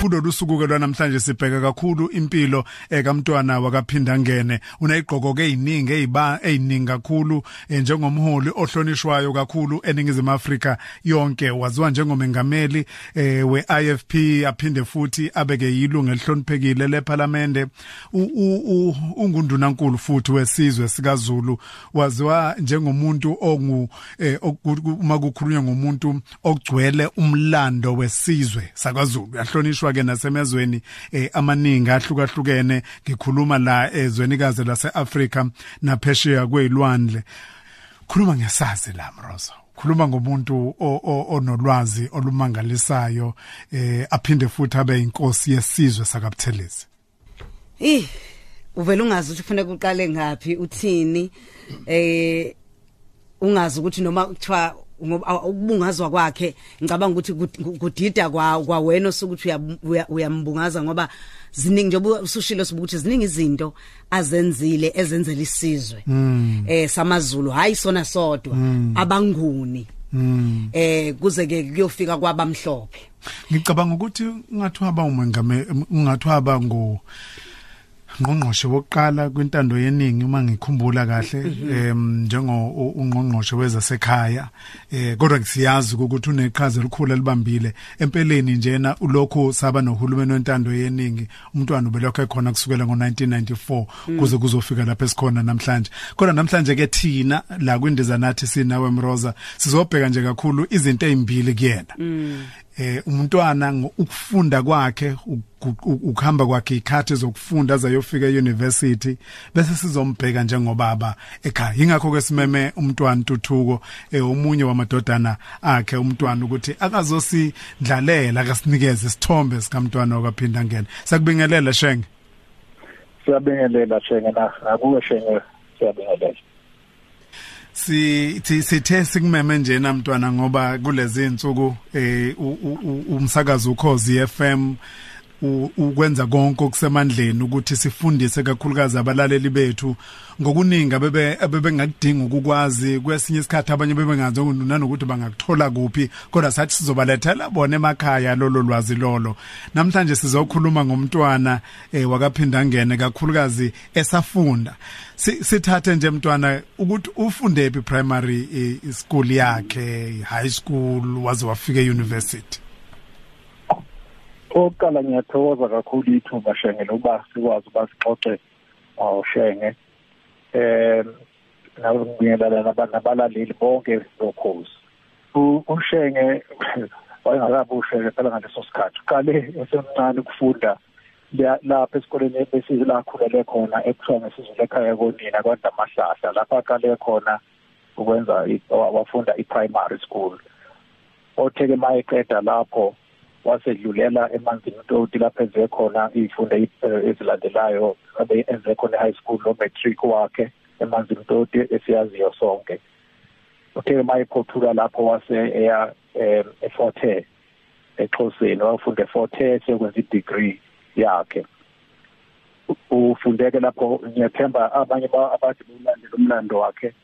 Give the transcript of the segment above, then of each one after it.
kulolu suku ke namhlanje sibheka kakhulu impilo ekamntwana wakaphinda ngene unayigqoko ke eziningi eziba eziningi kakhulu eh, njengomholi ohlonishwayo kakhulu eningizimu Afrika yonke. Waziwa njengomengameli eh, we-IFP aphinde futhi abeke yilungu elihloniphekile leParliament ungundunankulu futhi wesizwe sikaZulu. Waziwa njengomuntu ongu eh, uma kukhulunywa ngomuntu ogcwele umlando wesizwe sakwaZulu yahlonishwa ke nasemezweni eh, amaningi ahlukahlukene ngikhuluma la ezwenikazi laseAfrika naphesheya kwezilwandle khuluma ngesazi la Mrozo. Khuluma ngomuntu onolwazi olumangalisayo eh aphinde futhi abe inkosi yesizwe sakabuthelezi. Eh uvela ungazi ukuthi kufanele uqale ngapi uthini eh ungazi ukuthi noma kuthiwa ngoba ukubungazwa kwakhe ngicabanga ukuthi kudida kwa kwawena osukuthi uyambungaza ngoba ziningi njengoba usushilo sibukuthi ziningi izinto azenzile ezenzela isizwe mm. eh samaZulu hayi sona sodwa mm. abanguni Mm. eh kuze ke kuyofika kwabamhlophe ngicabanga ukuthi ungathi waba umengame ungathi waba ngo ngqongqoshe wokuqala kwintando yeningi uma ngikhumbula kahle em njengo ungqongqoshe wezasekhaya eh kodwa siyazi ukuthi uneqhaza elikhulu elibambile. Empeleni njena ulokho saba nohulumeni wentando yeningi umntwana ubelokho ekhona kusukela ngo1994 kuze kuzofika lapha esikhona namhlanje. Kodwa namhlanje ke thina la kwindiza nathi sinawe Mroza sizobheka nje kakhulu izinto ezimbili kuyena. Eh umntwana ukufunda kwakhe ukuhamba kwakhe ikhathi zokufunda azayofika euniversity bese sizombheka njengobaba ekhaya. Ingakho ke simeme umntwana Ntuthuko eh omunye wamadodana akhe umntwana ukuthi akazosidlalela akasinikeze isithombe sikamntwana okaphinda ngene sakubingelela shenge? Siyabingelela shenge na? Akuwe shenge siyabingelela. Si sithe sikumeme nje namntwana ngoba kulezi insuku eh umsakazo ukhozi FM ukwenza konke okusemandleni ukuthi sifundise kakhulukazi abalaleli bethu. Ngokuningi abebe abebengakudinga ukukwazi kwesinye isikhathi abanye bebengazi nanokuthi bangakuthola kuphi kodwa sathi sizobalethela bona emakhaya lolo lwazi lolo. Namhlanje sizokhuluma ngomntwana eh, wakaphinda ngene kakhulukazi esafunda. Sithathe nje mntwana ukuthi ufunde phi primary eh, school yakhe high school waze wafika euniversity? Oqala ngiyathokoza kakhulu ithuba shenge lokuba sikwazi uba sixoxe awushenge eh ngiyabala nabalaleli bonke lokhozi ushenge wayengakabi ushenge phela ngaleso sikhathi. Uqale esemncane ukufunda lapha esikoleni besizwe lakhulele khona ekuthiwa ngesizwe lekhaya konina kwandamahlahla lapha aqale khona ukwenza wafunda i-primary school. Otheke mayeqeda lapho wasedlulela emanzini utoti lapho enze khona izifundo ezilandelayo abe enze khona high school no matric wakhe emanzini utoti esiyaziyo sonke. Uthe mayephothula lapho wase eya eForte eXhoseni wafunda eForte sekwenza i-degree yakhe. Ufundeke lapho ngiyathemba abanye abathi bulandela umlando wakhe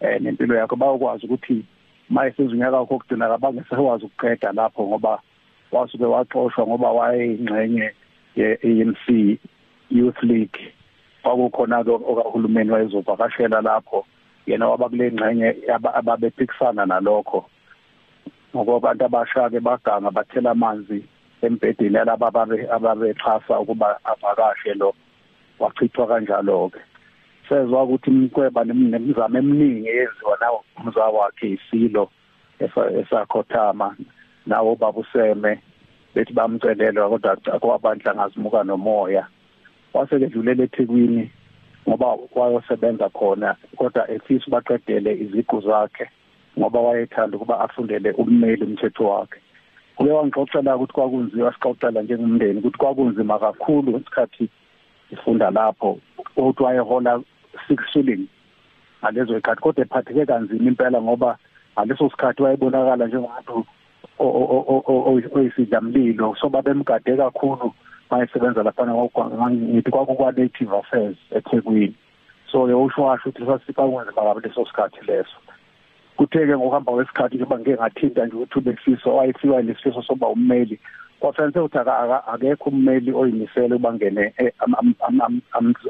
eh nempilo yakhe bayokwazi ukuthi mayesezunyaka wakho kugcina kabangesakwazi ukuqeda lapho ngoba wasuke waxoshwa ngoba wayeyingxenye ye-ANC Youth League. Kwakukhona ke okahulumeni wayezovakashela lapho yena waba kule ngxenye ababephikisana nalokho. Ngoba abantu abasha ke baganga bathela amanzi embhedeni yalabo ababexhasa ukuba avakashe lo wachithwa kanjalo ke sezwa ukuthi imkweba nemizamo eminingi eyenziwa nawo umzwa wakhe isilo esakhothama nawo babuseme bethi bamcelela kodwa akwabandla ngazimuka nomoya. Waseke dlulela eThekwini ngoba wayosebenza khona kodwa efisa baqedele iziqu zakhe ngoba wayethanda ukuba afundele ummeli umthetho wakhe. Kuye wangixoxela ukuthi kwakunzima sixoxela njengomndeni ukuthi kwakunzima kakhulu ngesikhathi ifunda lapho. Ukuthi wayehola 6 shilling ngalezo ikhathi kodwa ephatheke kanzima impela ngoba ngaleso sikhathi wayebonakala njengomuntu oyisidlamlilo so babemgade kakhulu mayesebenza lapha ngithi kwakukwa native affairs eThekwini. So yosho washo ukuthi sasikanwenza bakabe leso sikhathi leso. Kutheke ngokuhamba kwesikhathi njengoba ngeke ngathinta nje ukuthi ubefisa wayefiwa lesifiso soba ummeli. Kwafanele ukuthi akekho ummeli oyimisele ubangene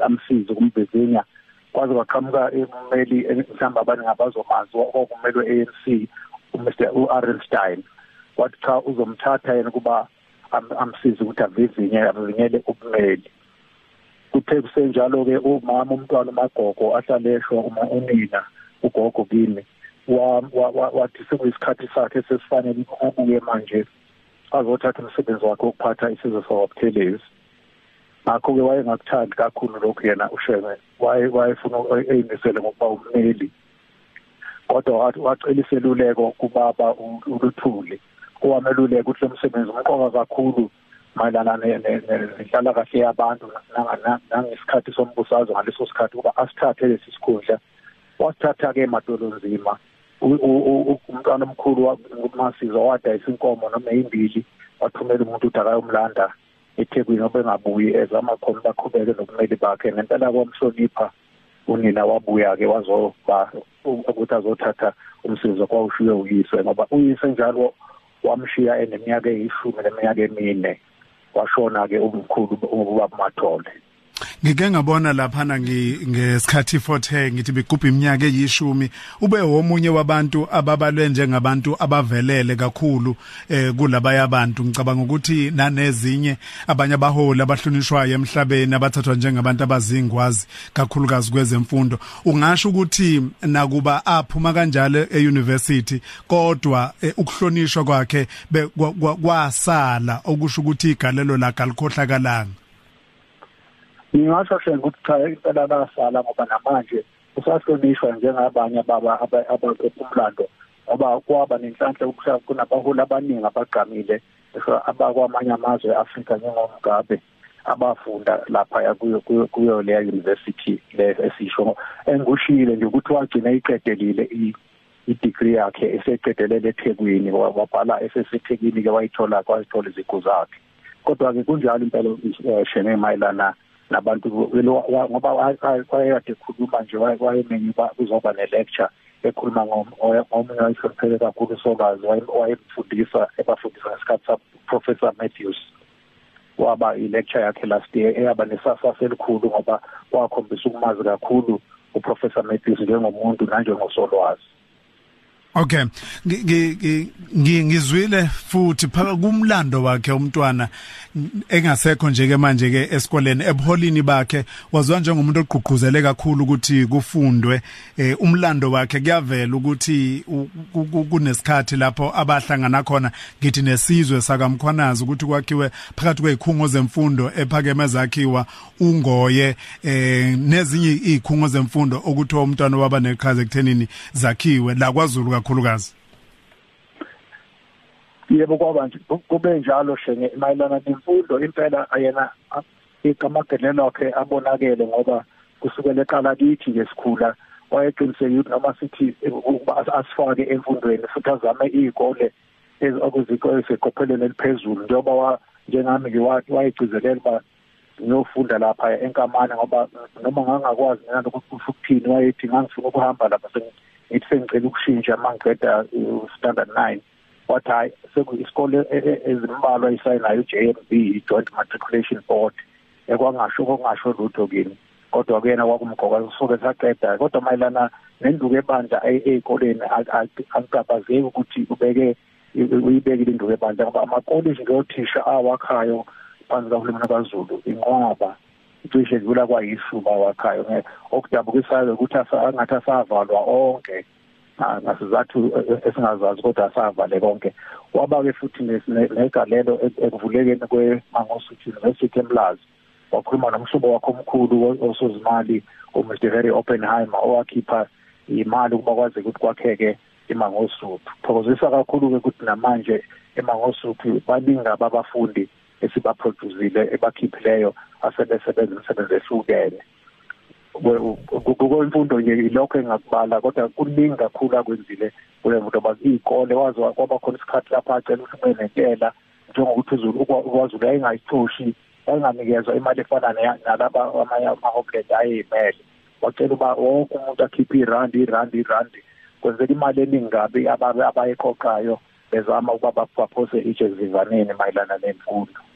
amsize kumbezinya kwaze kwaqhamuka ummeli mhlawumbe abaningi abazomazi okumele we-ANC uMr uArenstein wathi cha uzomthatha yena kuba amsize ukuthi avivinye avivinyele ubumeli. Kuthe kusenjalo ke umama umntwana umagogo ahlaleshwa uma unina ugogo kimi wathi sekuyisikhathi sakhe sesifanele ubuye manje azothatha umsebenzi wakhe wokuphatha isizwe sawabutelezi ngakho-ke wayengakuthandi kakhulu lokhu yena usheme wayefuna eyimisele ngokuba ummeli kodwa wacela iseluleko kubaba uluthuli. Owameluleka ukuthi lo msebenzi umqoka kakhulu mayelana nenhlalakahle yabantu nangesikhathi sombusazwe ngaleso sikhathi ukuba asithathe lesi sikhundla. Wasithatha-ke emadolonzima umntwana omkhulu umasiza wadayisa inkomo noma eyimbili wathumela umuntu ukuthi akayomlanda eThekwini obengabuyi ezama khona baqhubeke nobumeli bakhe. Ngempela kwamhlonipha unina wabuya ke wazoba ukuthi azothatha umsizo kwawushiwe uyise ngoba uyise njalo wamshiya eneminyaka eyishumi neminyaka emine washona ke umkhulu ubaba Mathole ngike ngabona laphana ngesikhathi fothe ngithi bigubha iminyaka eyishumi ube womunye wabantu ababalwe njengabantu abavelele kakhulu eh kulaba yabantu ngicabanga ukuthi nanezinye abanye abaholi abahlonishwayo emhlabeni abathathwa njengabantu abazingwazi kakhulukazi kwezemfundo. Ungasho ukuthi nakuba aphuma kanjalo euniversity kodwa eh, ukuhlonishwa kwakhe kwasala. Okusho ukuthi igalelo lakhe alikhohlakalanga. Ngingasho hle ukuthi cha impela basala ngoba namanje usahlonishwa njengabanye ababa abakumlando ngoba kwaba nenhlanhla ukushaya kunabaholi abaningi abagqamile abakwamanye amazwe eAfrika njengomgabe abafunda lapha kuyo kuyo leya university le esisho engushile nje ukuthi wagcina iqedelile i-degree yakhe eseqedelele eThekwini wabhala eseseThekwini ke wayithola kwazithola iziqu zakhe. Kodwa ke kunjalo impela shene mayelana nabantu ngoba wayekade ekhuluma nje wayemenye kuzoba ne-lecture ekhuluma ngomunye wayehlonipheke kakhulu usolwazi wayemfundisa ebafundisa ngesikhathi saprofessor matthews. Waba i-lecture yakhe last year eyaba nesasasa elikhulu ngoba wakhombisa ukumazi kakhulu uprofessor matthews njengomuntu nanjengosolwazi. Okay. Ngizwile futhi phaka kumlando wakhe umntwana engasekho nje ke manje ke esikoleni ebuholini bakhe. Waziwa njengomuntu ogqugquzele kakhulu ukuthi kufundwe eh, umlando wakhe. Kuyavela ukuthi kunesikhathi lapho abahlangana khona ngithi nesizwe sakamkhwanazi ukuthi kwakhiwe phakathi kwezikhungo zemfundo ephakeme zakhiwa ungoye eh nezinye izikhungo zemfundo okuthi umntwana waba neqhaza ekuthenini zakhiwe. La kwaZulu kakhulukazi yebo kwaba nje kube njalo shenge mayelana nemfundo impela ayena igamagelelo lakhe abonakele ngoba kusukela eqala kithi ngesikhula wayeqiniseke ukuthi ukuba asifake emfundweni futhi azame izikole okuzikole eseqophelweni eliphezulu. Njengoba njengami nje wayegcizelela uba ngiyofunda lapha enkamana ngoba noma ngangakwazi mina ukuthi kusho ukuthini wayethi ngangifuna ukuhamba lapha ngithi sengicela ukushintsha mangiqeda standard 9 wathi hayi sekuyisikole e, e, ezimbalwa isayinayo uJMB Joint Matriculation Board. Ekwangasho kongasho lutho kini. Kodwa kuyena kwakumgoka soke saqeda kodwa mayelana nenduku ebandla ezikoleni akugabazeki ukuthi ubeke uyibekile induku ebandla ngoba amakoliji ngiyothisha awakhayo phansi kahulumeni kaZulu inqwaba. Cishe dlula kwayishuba wakhayo okudabukisayo ukuthi angathi asavalwa onke. Ngasizathu esingazazi kodwa asavale konke. Waba-ke futhi negalelo ekuvulekeni kwe-Mangosuthu University eMlazi. Wakhuluma nomhlobo wakhe omkhulu osozimali uMr Harry Oppenheimer owakhipha imali ukuba kwaze ukuthi kwakheke eMangosuthu. Thokozisa kakhulu-ke ukuthi namanje eMangosuthu baningi ababafundi esibaproducile ebakhiphileyo asebesebenza imisebenzi ehlukene kwemfundo nje ilokho engakubala kodwa kuningi kakhulu akwenzile kule mfundo. Ngoba iy'kole wazi kwaba khona isikhathi lapho acela ukuthi ube nentela njengokuthi uzulu ukwazulu yayingayithoshi yayinganikezwa imali efana nalaba amanye ama-homeland ayey'mele. Wacela uba wonke umuntu akhiphe irandi irandi irandi kwenzela imali eningi kabi abayeqoqayo bezama ukuba baphose itshe zivaneni mayelana nemfundo. Eh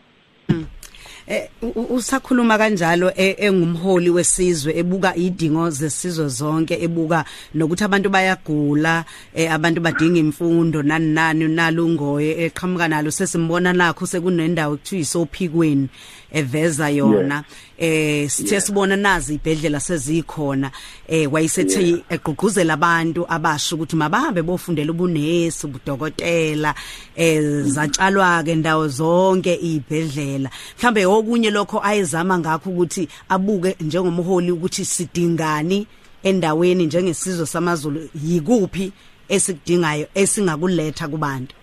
usakhuluma kanjalo e, engumholi wesizwe ebuka idingo zesizwe zonke ebuka nokuthi abantu bayagula eh, abantu badinga imfundo nani nani nalungoye eqhamuka nalo sesimbona nakho sekunendawo ekuthiwa isophikweni eveza yona. Eh sithe sibona nazi ibhedlela sezikhona eh wayisethi egqugquzela abantu abasho ukuthi mabahambe bofundela ubunesi ubudokotela eh zatshalwa ke ndawo zonke ibhedlela mhlambe okunye lokho ayezama ngakho ukuthi abuke njengomholi ukuthi sidingani endaweni njengesizwe samaZulu yikuphi esikudingayo esingakuletha kubantu?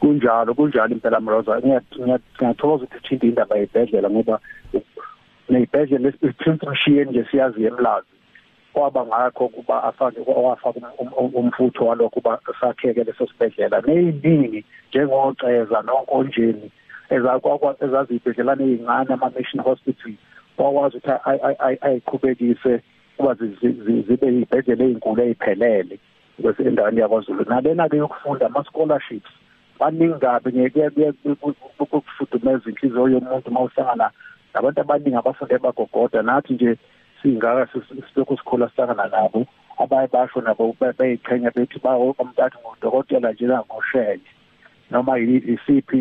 Kunjalo kunjalo impela Mroza. Ngiyathokoza ukuthi uthinta indaba yebhedlela ngoba nezibhedlela lesiphinsishiye nje siyazi emlazi kwaba ngakho kuba afake wafaka umfutho walokho kuba sakheke leso sibhedlela. Neyiningi njengoceza nonkonjeni ezakwakwa ezazibhedlelana ezincane ama mission hospital wakwazi ukuthi ayiqhubekise kuba zibe izibhedlela ezinkulu eziphelele bese endaweni yakwaZulu. Nalena ke yokufunda ama scholarships baningi kabi ngeke kufudumeza inhliziyo yomuntu mawuhlangana nabantu abaningi abafunde bagogoda. Nathi nje singaka sisilokhu sikhula sihlangana nabo abaye basho nabo beyiqhenya bethi bawo umntathu ngudokotela nje ngoshenye noma isiphi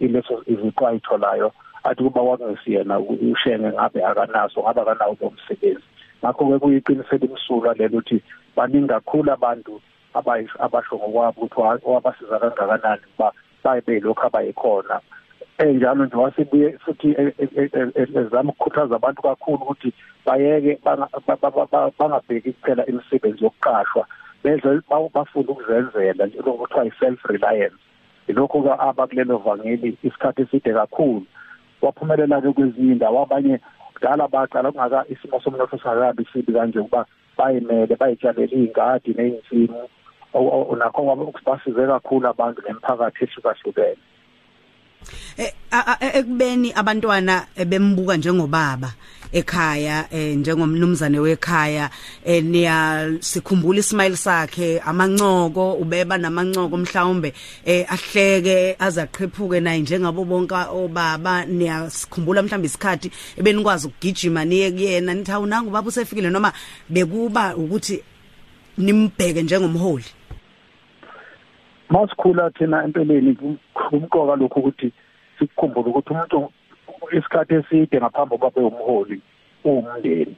ileso iziqwa ayitholayo athi kuba wakungesiyena ushenge ngabe akanaso ngabe akanawo lo msebenzi. Ngakho-ke kuyiqiniselo imsulwa lelo ukuthi baningi kakhulu abantu abasho ngokwabo ukuthi wabasiza kangakanani uba baye lokhu abayikhona. Enjalo nje wasibuye futhi e, e, e, ezama ukukhuthaza abantu kakhulu ukuthi bayeke bangabheki kuphela imisebenzi yokuqashwa. beze bafuna ukuzenzela nje lokho kuthiwa i-self reliance. Ilokho ke abakulelo vangeli isikhathi eside kakhulu. Waphumelela-ke kwezinye indawo abanye kudala baqala kungaka isimo somnotho singakabi sibi kanje ukuba bayimele bayitshalele iy'ngadi ney'nsimu. Nakho basize kakhulu abantu nemiphakathi ehlukahlukene Eh, ekubeni abantwana bembuka njengobaba ekhaya eh njengomnumzane wekhaya eh niya sikhumbula ismile sakhe amancoko ubeba namancoko mhlawumbe eh ahleke azaqhephuke naye njengabo bonke obaba. Niya sikhumbula mhlawumbe isikhathi ebenikwazi ukugijima niye kuyena nithi awunanga ubaba usefikile. Noma bekuba ukuthi nimbheke njengomholi. Masikhula thina empeleni kumqoka lokho ukuthi sikukhumbule ukuthi umuntu isikhathi eside ngaphambi kokuba umholi uwumndeni.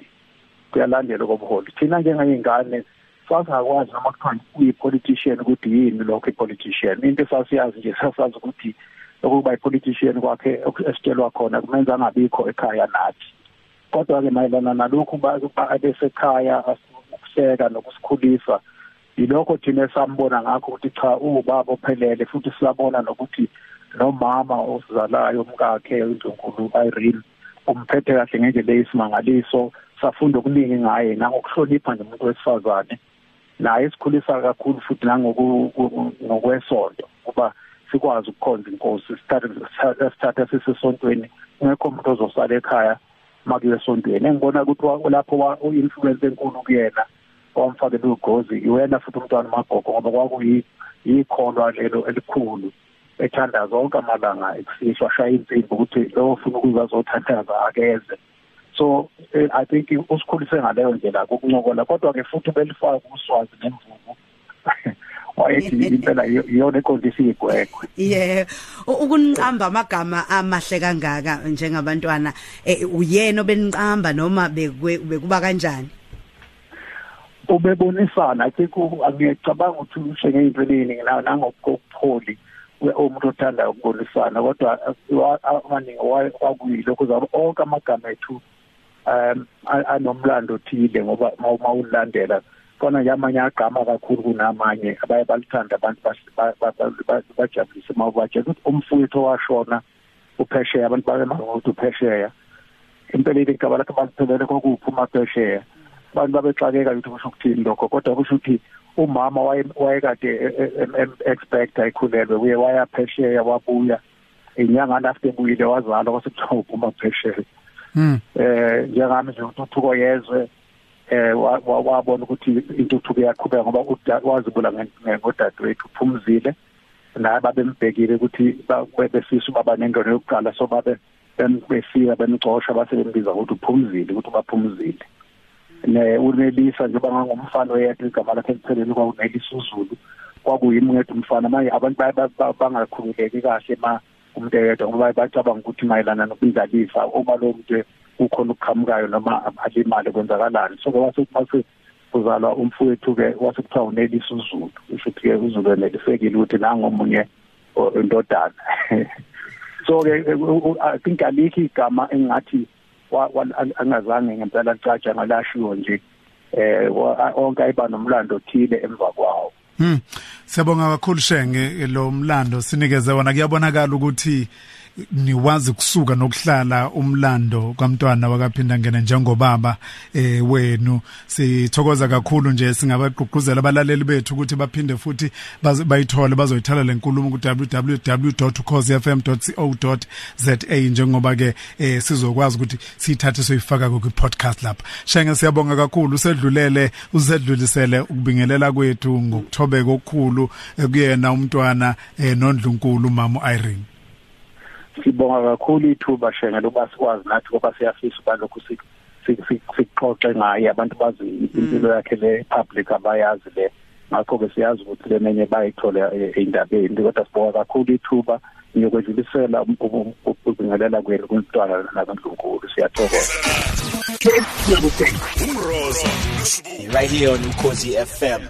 Kuyalandela kobuholi thina njengayingane sasingakwazi noma kuthiwa uyi-politician ukuthi yini lokho i-politician. Into esasiyazi nje sasazi ukuthi ukuba i-politician kwakhe esitshelwa khona kumenza angabikho ekhaya nathi. Kodwa-ke mayelana nalokhu abesekhaya ukuhleka nokusikhulisa yilokho thina esambona ngakho ukuthi cha ubaba ophelele futhi siyabona nokuthi nomama osizalayo umkakhe uNdlunkulu Irene umphethe kahle ngendlela eyisimangaliso safunda okuningi ngaye nangokuhlonipha nje umuntu wesifazane. Naye sikhulisa kakhulu futhi nangokwesonto kuba sikwazi ukukhonza inkosi sithatha sisesontweni. Ungekho umuntu ozosala ekhaya makuye esontweni engibona ukuthi lapho u-influence enkulu kuyena owamfakela ugozi iwena futhi umntwana magogo ngoba kwakuyikholwa lelo elikhulu ethanda zonke amalanga ekusishwa shaya insimbi ukuthi lo ufuna ukuza azothathaza akeze. So eh, i think usikhulise ngaleyo ndlela kokuncokola kodwa ke futhi belifaka uswazi nemvubu. Wayethi impela iyona eqondisa igwegwe. Yeah ukuniqamba amagama amahle kangaka njengabantwana eh, uyena obeniqamba noma bekuba kanjani? Ubebonisana i think angiyacabanga ukuthi ushe ngeinto eningi nangokupholi umuntu othanda ukubonisana kodwa amaningi wakuyilokho zabo onke amagama ethu um anomlando othile ngoba mawulandela khona nje amanye agqama kakhulu kunamanye abaye balithanda abantu bajabulise mawubatshela ukuthi umfowethu owashona uphesheya abantu babemazi ukuthi uphesheya impeleni igaba lakhe baliphelele kokuphi umaphesheya. Abantu babexakeka ukuthi kusho ukuthini lokho kodwa kusho ukuthi umama wayekade e, e, expect ayikhulelwe uye waya phesheya wabuya. Inyanga after ebuyile wazala kwasekuthiwa uphuma phesheya. Mm eh njengami nje uthuthuko yezwe eh wabona ukuthi intuthuko iyaqhubeka ngoba wazibula ngodadewethu uphumzile. Naye babembhekile ukuthi befisa ubaba nengane yokuqala so babe befika bemcosha base bembiza ukuthi uphumzile ukuthi baphumzile ne unelisa njengoba ngangumfana oyedwa igama lakhe eliphelele kwakunelisa uzulu. Kwakuyimi ngedwa umfana manje abantu bangakhululeki kahle ma umuntu eyedwa ngoba bacabanga ukuthi mayelana nokundlalisa uma lo muntu kukhona ukuqhamukayo noma alimale kwenzakalani. So kwase mase kuzalwa umfowethu ke wase kuthiwa unelisa uzulu usho ukuthi ke uzulu enelisekile ukuthi nangomunye indodana. So ke i think alikho igama engathi angazange ngempela caca ngalashiwo nje eh onke ayiba nomlando othile emva kwawo Hmm. Siyabonga kakhulu Shenge lo mlando sinikeze wona kuyabonakala ukuthi niwazi kusuka nokuhlala umlando kamntwana wakaphinda ngene njengobaba eh wenu. Sithokoza kakhulu nje singabagqugquzela abalaleli bethu ukuthi baphinde futhi bayithole bazoyithala lenkulumo ku www.ukhosifm.co.za njengoba ke eh sizokwazi ukuthi sithathe soyifaka ku podcast lapha. Shenge siyabonga kakhulu. Usedlulele usedlulisele ukubingelela kwethu ngokuthobeka okukhulu kuyena umntwana eh nondlunkulu mama Irene. Sibonga kakhulu ithuba shenge lokuba sikwazi nathi ngoba siyafisa balokhu sikuxoxe ngaye abantu bazi impilo yakhe le public abayazi le. Ngakho ke siyazi ukuthi lemenye bayithole eindabeni kodwa sibonga kakhulu ithuba ngiyokwedlulisela ukubingelela kwenu kumntwana nakuNkulunkulu siyathokoza. Right here on Ukhosi FM